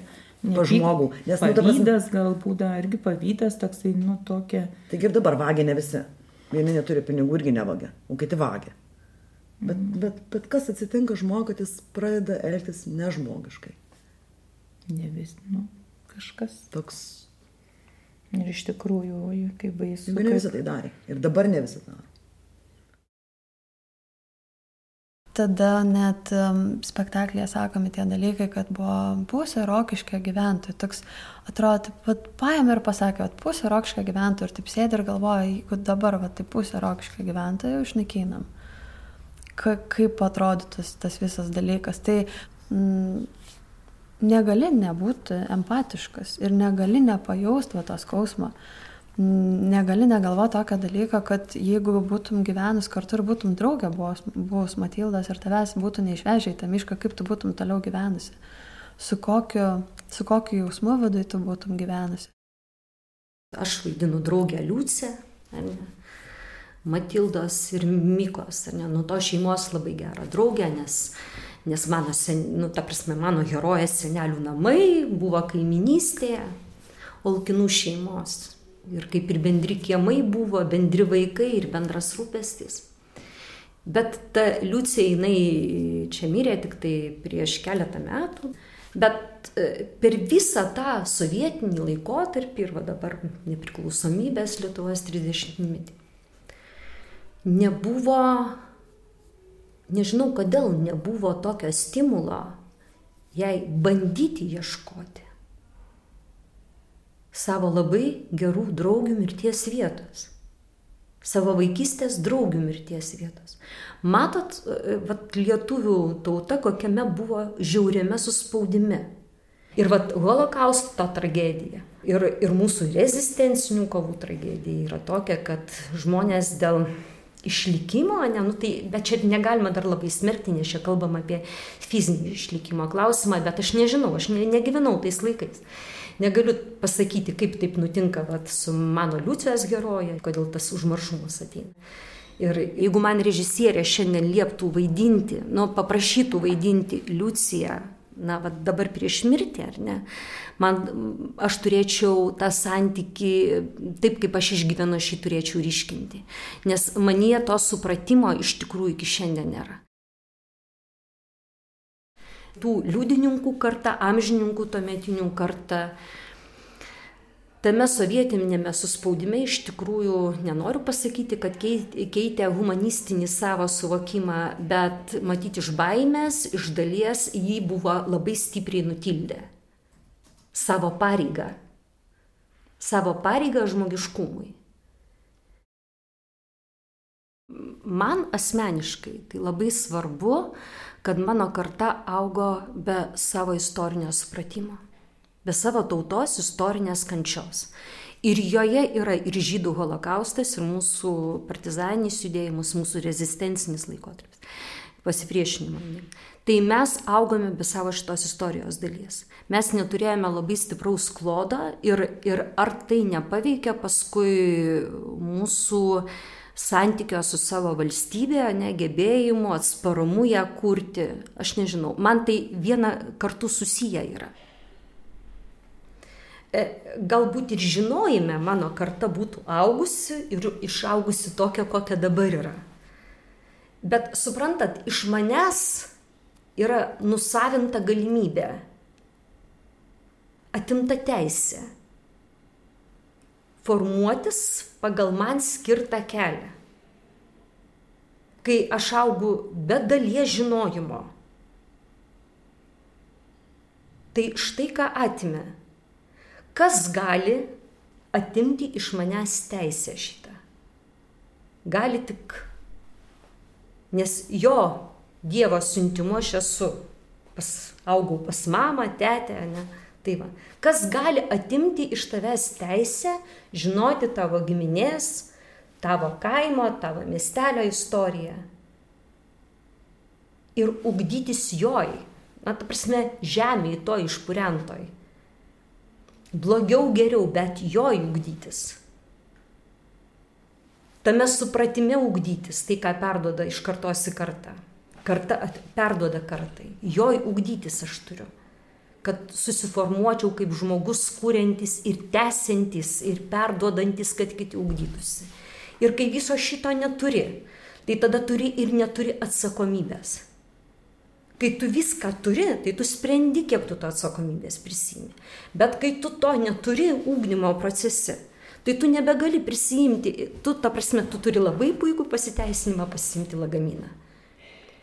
pas žmogų, nes, nu, prasme- pavydas gal būda, irgi pavydas toksai, nu, tokia. Taigi ir dabar vagia ne visi. Vieni neturi pinigų irgi nevagia, o kiti vagia. Bet, mm. bet, bet kas atsitinka žmogui, kad jis pradeda elgtis nežmogiškai? Ne vis, nu, kažkas. Toks. Ir iš tikrųjų, oi, kaip baisu. Juk ne visi tai darė. Ir dabar ne visi tai daro. Tada net um, spektaklėje sakomi tie dalykai, kad buvo pusė rokiškio gyventojų. Toks atrodo, vat, paėmė ir pasakė, kad pusė rokiškio gyventojų ir taip sėdi ir galvoja, jeigu dabar vat, tai pusė rokiškio gyventojų išnaikinam. Ka, kaip atrodytų tas, tas visas dalykas. Tai mm, negali nebūti empatiškas ir negali nepajausti va, tą skausmą. Negali negalvoti tokio dalyko, kad jeigu būtum gyvenus kartu ir būtum draugė buvus, buvus Matildas ir tavęs būtų neišvežę į tą mišką, kaip tu būtum toliau gyvenusi. Su kokiu, su kokiu jausmu viduje tu būtum gyvenusi. Aš vaidinu draugę ne? Matildos ir Mykos, ar ne? Nu, to šeimos labai gerą draugę, nes, nes mano, sen, nu, ta prasme, mano herojės senelių namai buvo kaiminystėje, Olkinų šeimos. Ir kaip ir bendri kiemai buvo, bendri vaikai ir bendras rūpestis. Bet ta Liucija, jinai čia mirė tik tai prieš keletą metų. Bet e, per visą tą sovietinį laikotarpį ir dabar nepriklausomybės Lietuvos 30-metį nebuvo, nežinau kodėl nebuvo tokio stimulo jai bandyti ieškoti savo labai gerų draugių mirties vietos. Savo vaikystės draugių mirties vietos. Matot, e, vat, lietuvių tauta kokiame buvo žiauriame suspaudime. Ir vat, holokausto tragedija. Ir, ir mūsų rezistencinių kovų tragedija yra tokia, kad žmonės dėl išlikimo, ne, nu, tai, bet čia negalima dar labai smerkti, nes čia kalbam apie fizinį išlikimo klausimą, bet aš nežinau, aš ne, negyvenau tais laikais. Negaliu pasakyti, kaip taip nutinka vat, su mano Liucijos heroje, kodėl tas užmaršumas ateina. Ir jeigu man režisierė šiandien lieptų vaidinti, nu, paprašytų vaidinti Liuciją, na, va, dabar prieš mirtį, ar ne, man, aš turėčiau tą santyki, taip kaip aš išgyvenu, aš jį turėčiau ryškinti. Nes manyje to supratimo iš tikrųjų iki šiandien nėra. Tų liudininkų karta, amžininkų tuometinių karta, tame sovietinėme suspaudime iš tikrųjų nenoriu pasakyti, kad keitė humanistinį savo suvokimą, bet matyti iš baimės, iš dalies jį buvo labai stipriai nutildę. Savo pareigą. Savo pareigą žmogiškumui. Man asmeniškai tai labai svarbu, kad mano karta augo be savo istorinio supratimo, be savo tautos istorinės kančios. Ir joje yra ir žydų holokaustas, ir mūsų partizaninis judėjimas, mūsų rezistencinis laikotarpis, pasipriešinimo. Tai mes augome be savo šitos istorijos dalies. Mes neturėjome labai stipraus klodą ir, ir ar tai nepaveikia paskui mūsų santykio su savo valstybė, negebėjimu, atsparumu ją kurti. Aš nežinau, man tai viena kartu susiję yra. E, galbūt ir žinojime mano karta būtų augusi ir išaugusi tokia, kokia dabar yra. Bet suprantat, iš manęs yra nusavinta galimybė, atimta teisė formuotis pagal man skirtą kelią. Kai aš augu be dalies žinojimo, tai štai ką atimė Kas gali atimti iš manęs teisę šitą? Gali tik, nes jo Dievo siuntimu aš esu, pas, augau pas mamą, tetę, ne? Tai va, kas gali atimti iš tavęs teisę žinoti tavo giminės, tavo kaimo, tavo miestelio istoriją? Ir ugdytis joj, na, ta prasme, žemėje to išpurentoj blogiau geriau, bet jo ugdytis. Tame supratime ugdytis, tai ką perdoda iš kartos į kartą. Karta perdoda kartai. Jo ugdytis aš turiu. Kad susiformuočiau kaip žmogus kūrentis ir tęsiantis ir perduodantis, kad kiti ugdytųsi. Ir kai viso šito neturi, tai tada turi ir neturi atsakomybės. Kai tu viską turi, tai tu sprendi, kiek tu to atsakomybės prisimi. Bet kai tu to neturi ūkdymo procese, tai tu nebegali prisijimti, tu, ta prasme, tu turi labai puikų pasiteisinimą pasiimti lagaminą.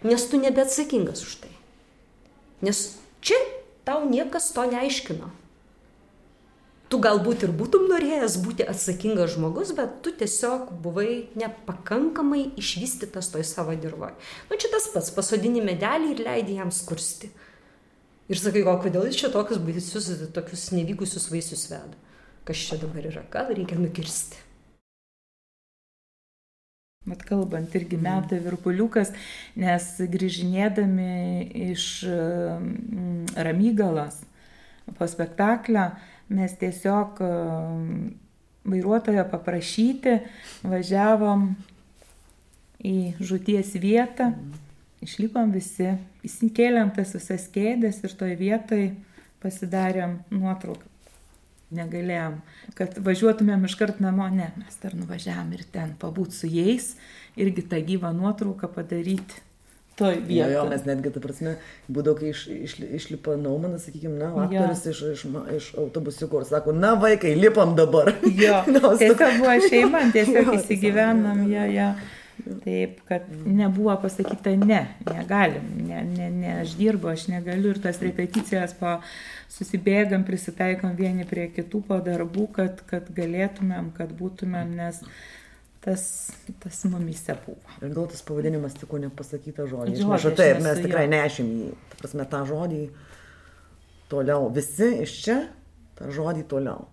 Nes tu nebeatsakingas už tai. Nes čia tau niekas to neaiškino tu galbūt ir būtum norėjęs būti atsakingas žmogus, bet tu tiesiog buvai nepakankamai išvystytas toj savo dirboje. Nu čia tas pats, pasodini medelį ir leidi jam skursti. Ir sakai, o kodėl jis čia tokius baisius, tokius nevykusius vaisius veda? Kas čia dabar yra, ką reikia nukirsti? Mat kalbant, irgi meta virpuliukas, nes grįžinėdami iš Ramygalas po spektaklio, mes tiesiog um, vairuotojo paprašyti važiavom į žūties vietą, išlipom visi, įsinkėlėm tas visas kėdės ir toj vietoj pasidarėm nuotrauką. Negalėjom, kad važiuotumėm iškart namo, ne, mes dar nuvažiavam ir ten pabūt su jais, irgi tą gyvą nuotrauką padaryti toj vietoj. Jo, jo, mes netgi, ta prasme, būdavo, kai iš, iš, išlipa Naumanas, sakykime, na, aktorius iš, iš, iš autobusiuko ir sako, na, vaikai, lipam dabar. <laughs> <laughs> <laughs> Jo, tiesiog buvo šeima, tiesiog įsigyvenam, jo, jo. Taip, kad nebuvo pasakyta ne, negalim, ne, ne, ne, aš dirbu, aš negaliu ir tas repeticijas po susibėgam, prisitaikom vieni prie kitų po darbų, kad, kad galėtumėm, kad būtumėm, nes tas, tas mumise buvo. Ir gal tas pavadinimas tik nepasakyta žodžiai. Žodžiai, taip, mes tikrai nešim jį, ta prasme, tą žodį toliau. Visi iš čia tą žodį toliau.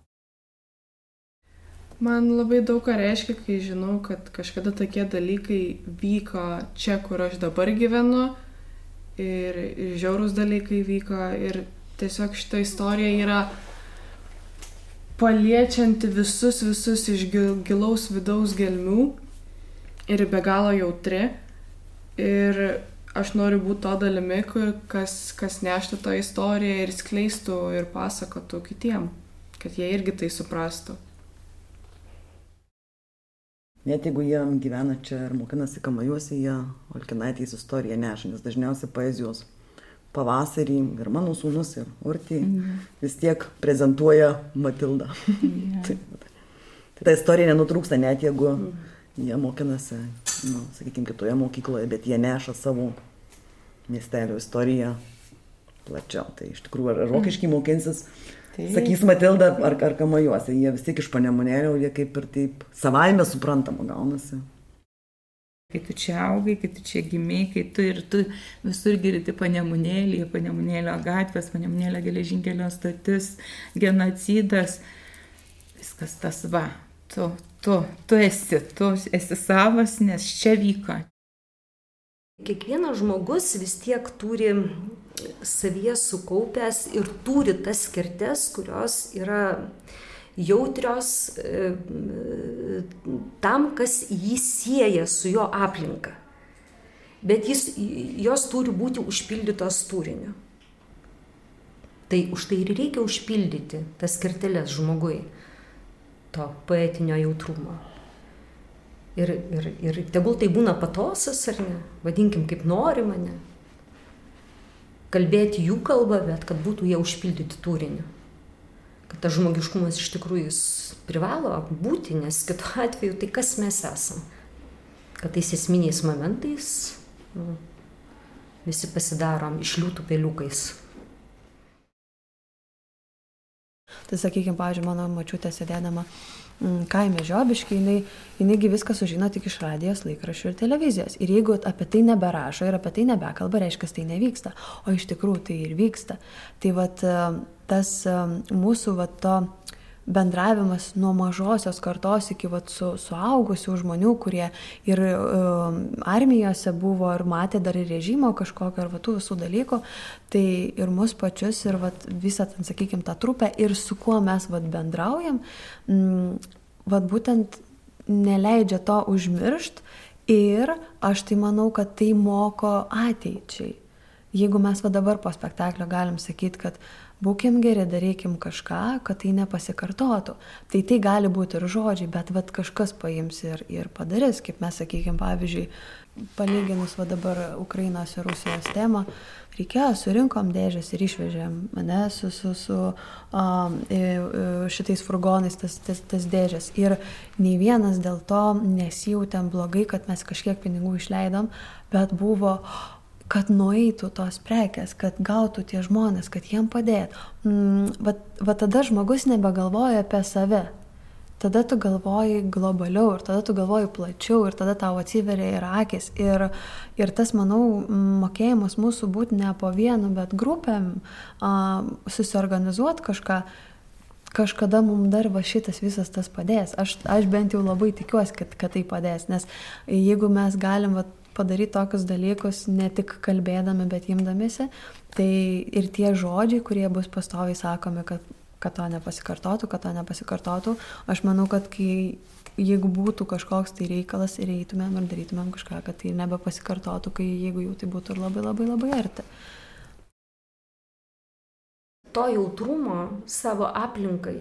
Man labai daug ką reiškia, kai žinau, kad kažkada tokie dalykai vyko čia, kur aš dabar gyvenu ir, ir žiaurūs dalykai vyko ir tiesiog šita istorija yra paliečianti visus, visus iš gil, gilaus vidaus gelmių ir be galo jautri. Ir aš noriu būti to dalimi, kas, kas neštų tą istoriją ir skleistų ir pasakotų kitiem, kad jie irgi tai suprastų. Net jeigu jie gyvena čia ir mokinasi kamajuose, jie Olkinaitės istoriją neša, nes dažniausiai poezijos pavasarį ir mano sūnus, ir Urtį mm. vis tiek prezentuoja Matildą. Yeah. <laughs> tai, tai ta istorija nenutrūksta, net jeigu mm. jie mokinasi, nu, sakykime, kitoje mokykloje, bet jie neša savo miestelio istoriją plačiau. Tai iš tikrųjų, ar rokiškai mm. mokinsis, tai. sakys Matilda, ar, ar kamajuose, jie vis tiek iš panemunėlio, jie kaip ir taip savaime suprantama gaunasi. Kai tu čia augai, kai tu čia gimiai, kai tu ir tu visur girdi panemunėlį, panemunėlio gatvės, panemunėlio geležinkelio stotis, genocidas, viskas tas va, tu, tu, tu esi, tu esi savas, nes čia vyko. Kiekvienas žmogus vis tiek turi savyje sukaupęs ir turi tas skirtes, kurios yra jautrios e, tam, kas jį sieja su jo aplinka. Bet jis, jos turi būti užpildytos turiniu. Tai už tai ir reikia užpildyti tas kertelės žmogui to poetinio jautrumo. Ir, ir, ir tegul tai būna patosas ar ne, vadinkim kaip nori mane. Kalbėti jų kalbą, bet kad būtų jie užpildyti turiniu. Kad tas žmogiškumas iš tikrųjų jis privalo būti, nes kitu atveju tai kas mes esam. Kad tais esminiais momentais nu, visi pasidarom išliūtų peliukais. Tai sakykime, pavyzdžiui, mano mačiutė sėdėdama kaime žiobiškai, jinai, jinaigi viską sužino tik iš radijos, laikraščių ir televizijos. Ir jeigu apie tai neberašo ir apie tai nebekalba, reiškia, tai nevyksta. O iš tikrųjų tai ir vyksta. Tai vat tas mūsų vat to bendravimas nuo mažosios kartos iki vat, su, suaugusių žmonių, kurie ir um, armijose buvo ir matė dar ir režimo kažkokio, ar tų visų dalykų, tai ir mus pačius, ir vat, visą, ten, sakykime, tą trupę, ir su kuo mes vat, bendraujam, m, vat, būtent neleidžia to užmiršt ir aš tai manau, kad tai moko ateičiai. Jeigu mes va dabar po spektaklio galim sakyti, kad būkim geri, darykim kažką, kad tai nepasikartotų. Tai tai gali būti ir žodžiai, bet vat kažkas paims ir, ir padarys, kaip mes sakykime, pavyzdžiui, palyginus va dabar Ukrainos ir Rusijos temą, reikėjo, surinkom dėžės ir išvežėm mane su, su, su um, šitais furgonais tas, tas, tas dėžės. Ir nei vienas dėl to nesijautėm blogai, kad mes kažkiek pinigų išleidom, bet buvo, kad nueitų tos prekes, kad gautų tie žmonės, kad jiem padėtų. Mm, va, va tada žmogus nebegalvoja apie save. Tada tu galvoji globaliau ir tada tu galvoji plačiau ir tada tau atsiveria ir akis. Ir, ir tas, manau, mokėjimas mūsų būti ne po vienu, bet grupėm, susiorganizuoti kažką, kažkada mums dar va šitas visas tas padės. Aš, aš bent jau labai tikiuosi, kad, kad tai padės, nes jeigu mes galim va, padaryti tokius dalykus ne tik kalbėdami, bet imdamėsi. Tai ir tie žodžiai, kurie bus pastoviai sakomi, kad, kad to nepasikartotų, kad to nepasikartotų, aš manau, kad kai, jeigu būtų kažkoks tai reikalas ir eitumėm ir darytumėm kažką, kad tai nebepasikartotų, kai jeigu jau tai būtų ir labai labai labai arti. To jautrumo savo aplinkai,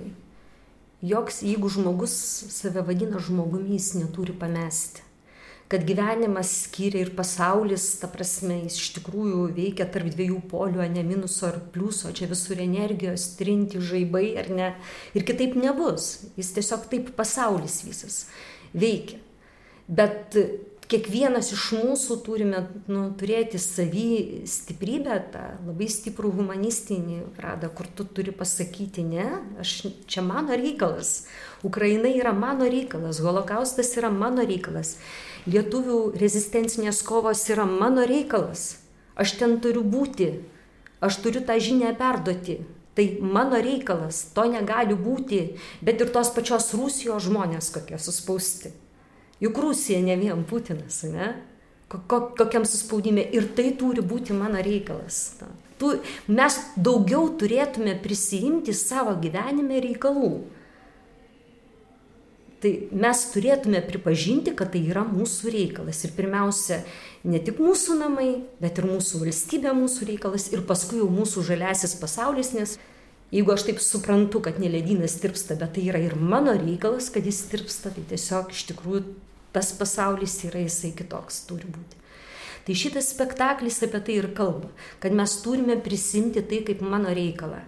joks, jeigu žmogus save vadina žmogumi, jis neturi pamesti kad gyvenimas skiria ir pasaulis, ta prasme, jis iš tikrųjų veikia tarp dviejų polių, ne minuso ar pliuso, čia visur energijos, trinti žaibai ar ne. Ir kitaip nebus. Jis tiesiog taip pasaulis visas veikia. Bet kiekvienas iš mūsų turime nu, turėti savį stiprybę, tą labai stiprų humanistinį radą, kur tu turi pasakyti, ne, aš, čia mano reikalas, Ukraina yra mano reikalas, holokaustas yra mano reikalas lietuvių rezistencinės kovos yra mano reikalas. Aš ten turiu būti, aš turiu tą žinią perduoti. Tai mano reikalas, to negali būti, bet ir tos pačios Rusijos žmonės kokie suspausti. Juk Rusija ne vien Putinas, ne? Kokiam suspaudime. Ir tai turi būti mano reikalas. Tu, mes daugiau turėtume prisijimti savo gyvenime reikalų. Tai mes turėtume pripažinti, kad tai yra mūsų reikalas. Ir pirmiausia, ne tik mūsų namai, bet ir mūsų valstybė mūsų reikalas ir paskui jau mūsų žaliasis pasaulis, nes jeigu aš taip suprantu, kad ne ledynas tirpsta, bet tai yra ir mano reikalas, kad jis tirpsta, tai tiesiog iš tikrųjų tas pasaulis yra jisai kitoks turi būti. Tai šitas spektaklis apie tai ir kalba, kad mes turime prisimti tai kaip mano reikalą.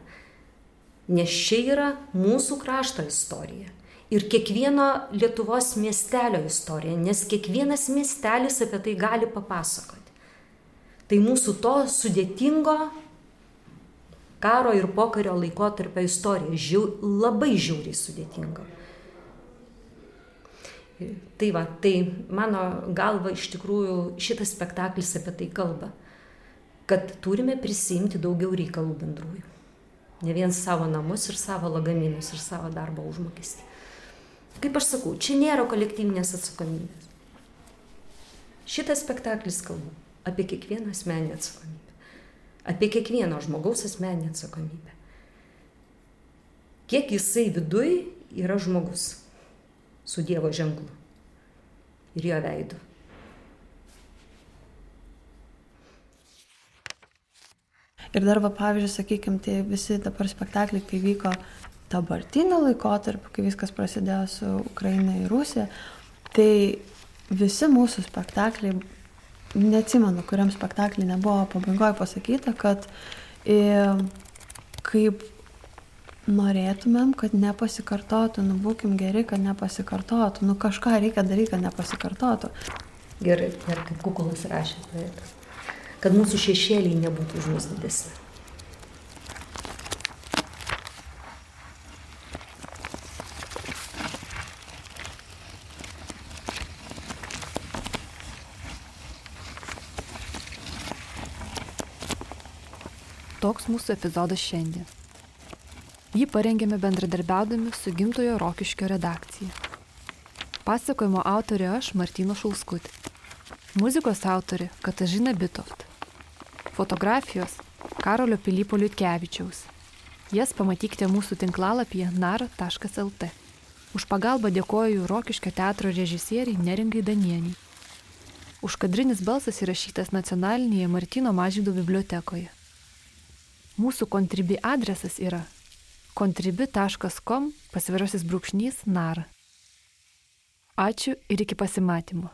Nes čia yra mūsų krašto istorija ir kiekvieno Lietuvos miestelio istorija, nes kiekvienas miestelis apie tai gali papasakoti. Tai mūsų to sudėtingo karo ir pokario laikotarpio istorija, žiau, labai žiauriai sudėtinga. Tai va, tai mano galva iš tikrųjų šitas spektaklis apie tai kalba, kad turime prisimti daugiau reikalų bendrųjų. Ne vien savo namus ir savo lagaminus ir savo darbo užmokestį. Kaip aš sakau, čia nėra kolektyvinės atsakomybės. Šitas spektaklis kalba apie kiekvieną asmenį atsakomybę. Apie kiekvieno žmogaus asmenį atsakomybę. Kiek jisai viduj yra žmogus su Dievo ženklu ir jo veidu. Ir dar, va, pavyzdžiui, sakykime, tie visi dabar spektakliai, kai vyko dabartinio laikotarpio, kai viskas prasidėjo su Ukraina ir Rusija, tai visi mūsų spektakliai, neatsimenu, kuriam spektakliai nebuvo pabaigoje pasakyta, kad e, kaip norėtumėm, kad nepasikartotų, nu būkim geri, kad nepasikartotų, nu kažką reikia daryti, kad nepasikartotų. Gerai, ir kaip Kukulas rašė kad mūsų šešėliai nebūtų už mus didesni. Toks mūsų epizodas šiandien. Jį parengėme bendradarbiaudami su Gimtojo Rokiškio redakcija. Pasakojimo autorė aš Martino Šulskutė. Muzikos autorė Katažina Bitoft. Fotografijos Karolio Pilypo Liutkevičiaus. Jas pamatykite mūsų tinklalapyje naro.lt. Už pagalbą dėkoju Rokiškio teatro režisieriai Neringai Danieniai. Užkadrinis balsas įrašytas nacionalinėje Martino Mažydo bibliotekoje. Mūsų kontribi adresas yra kontribi.com pasvirasis brūkšnys nar. Ačiū ir iki pasimatymo.